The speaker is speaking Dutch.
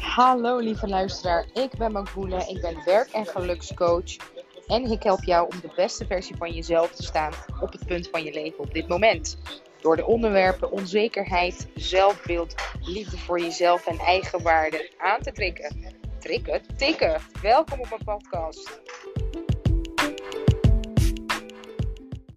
Hallo lieve luisteraar, ik ben Magboele, ik ben werk- en gelukscoach en ik help jou om de beste versie van jezelf te staan op het punt van je leven op dit moment. Door de onderwerpen onzekerheid, zelfbeeld, liefde voor jezelf en eigenwaarde aan te trekken. Trikken? Tikken! Welkom op mijn podcast.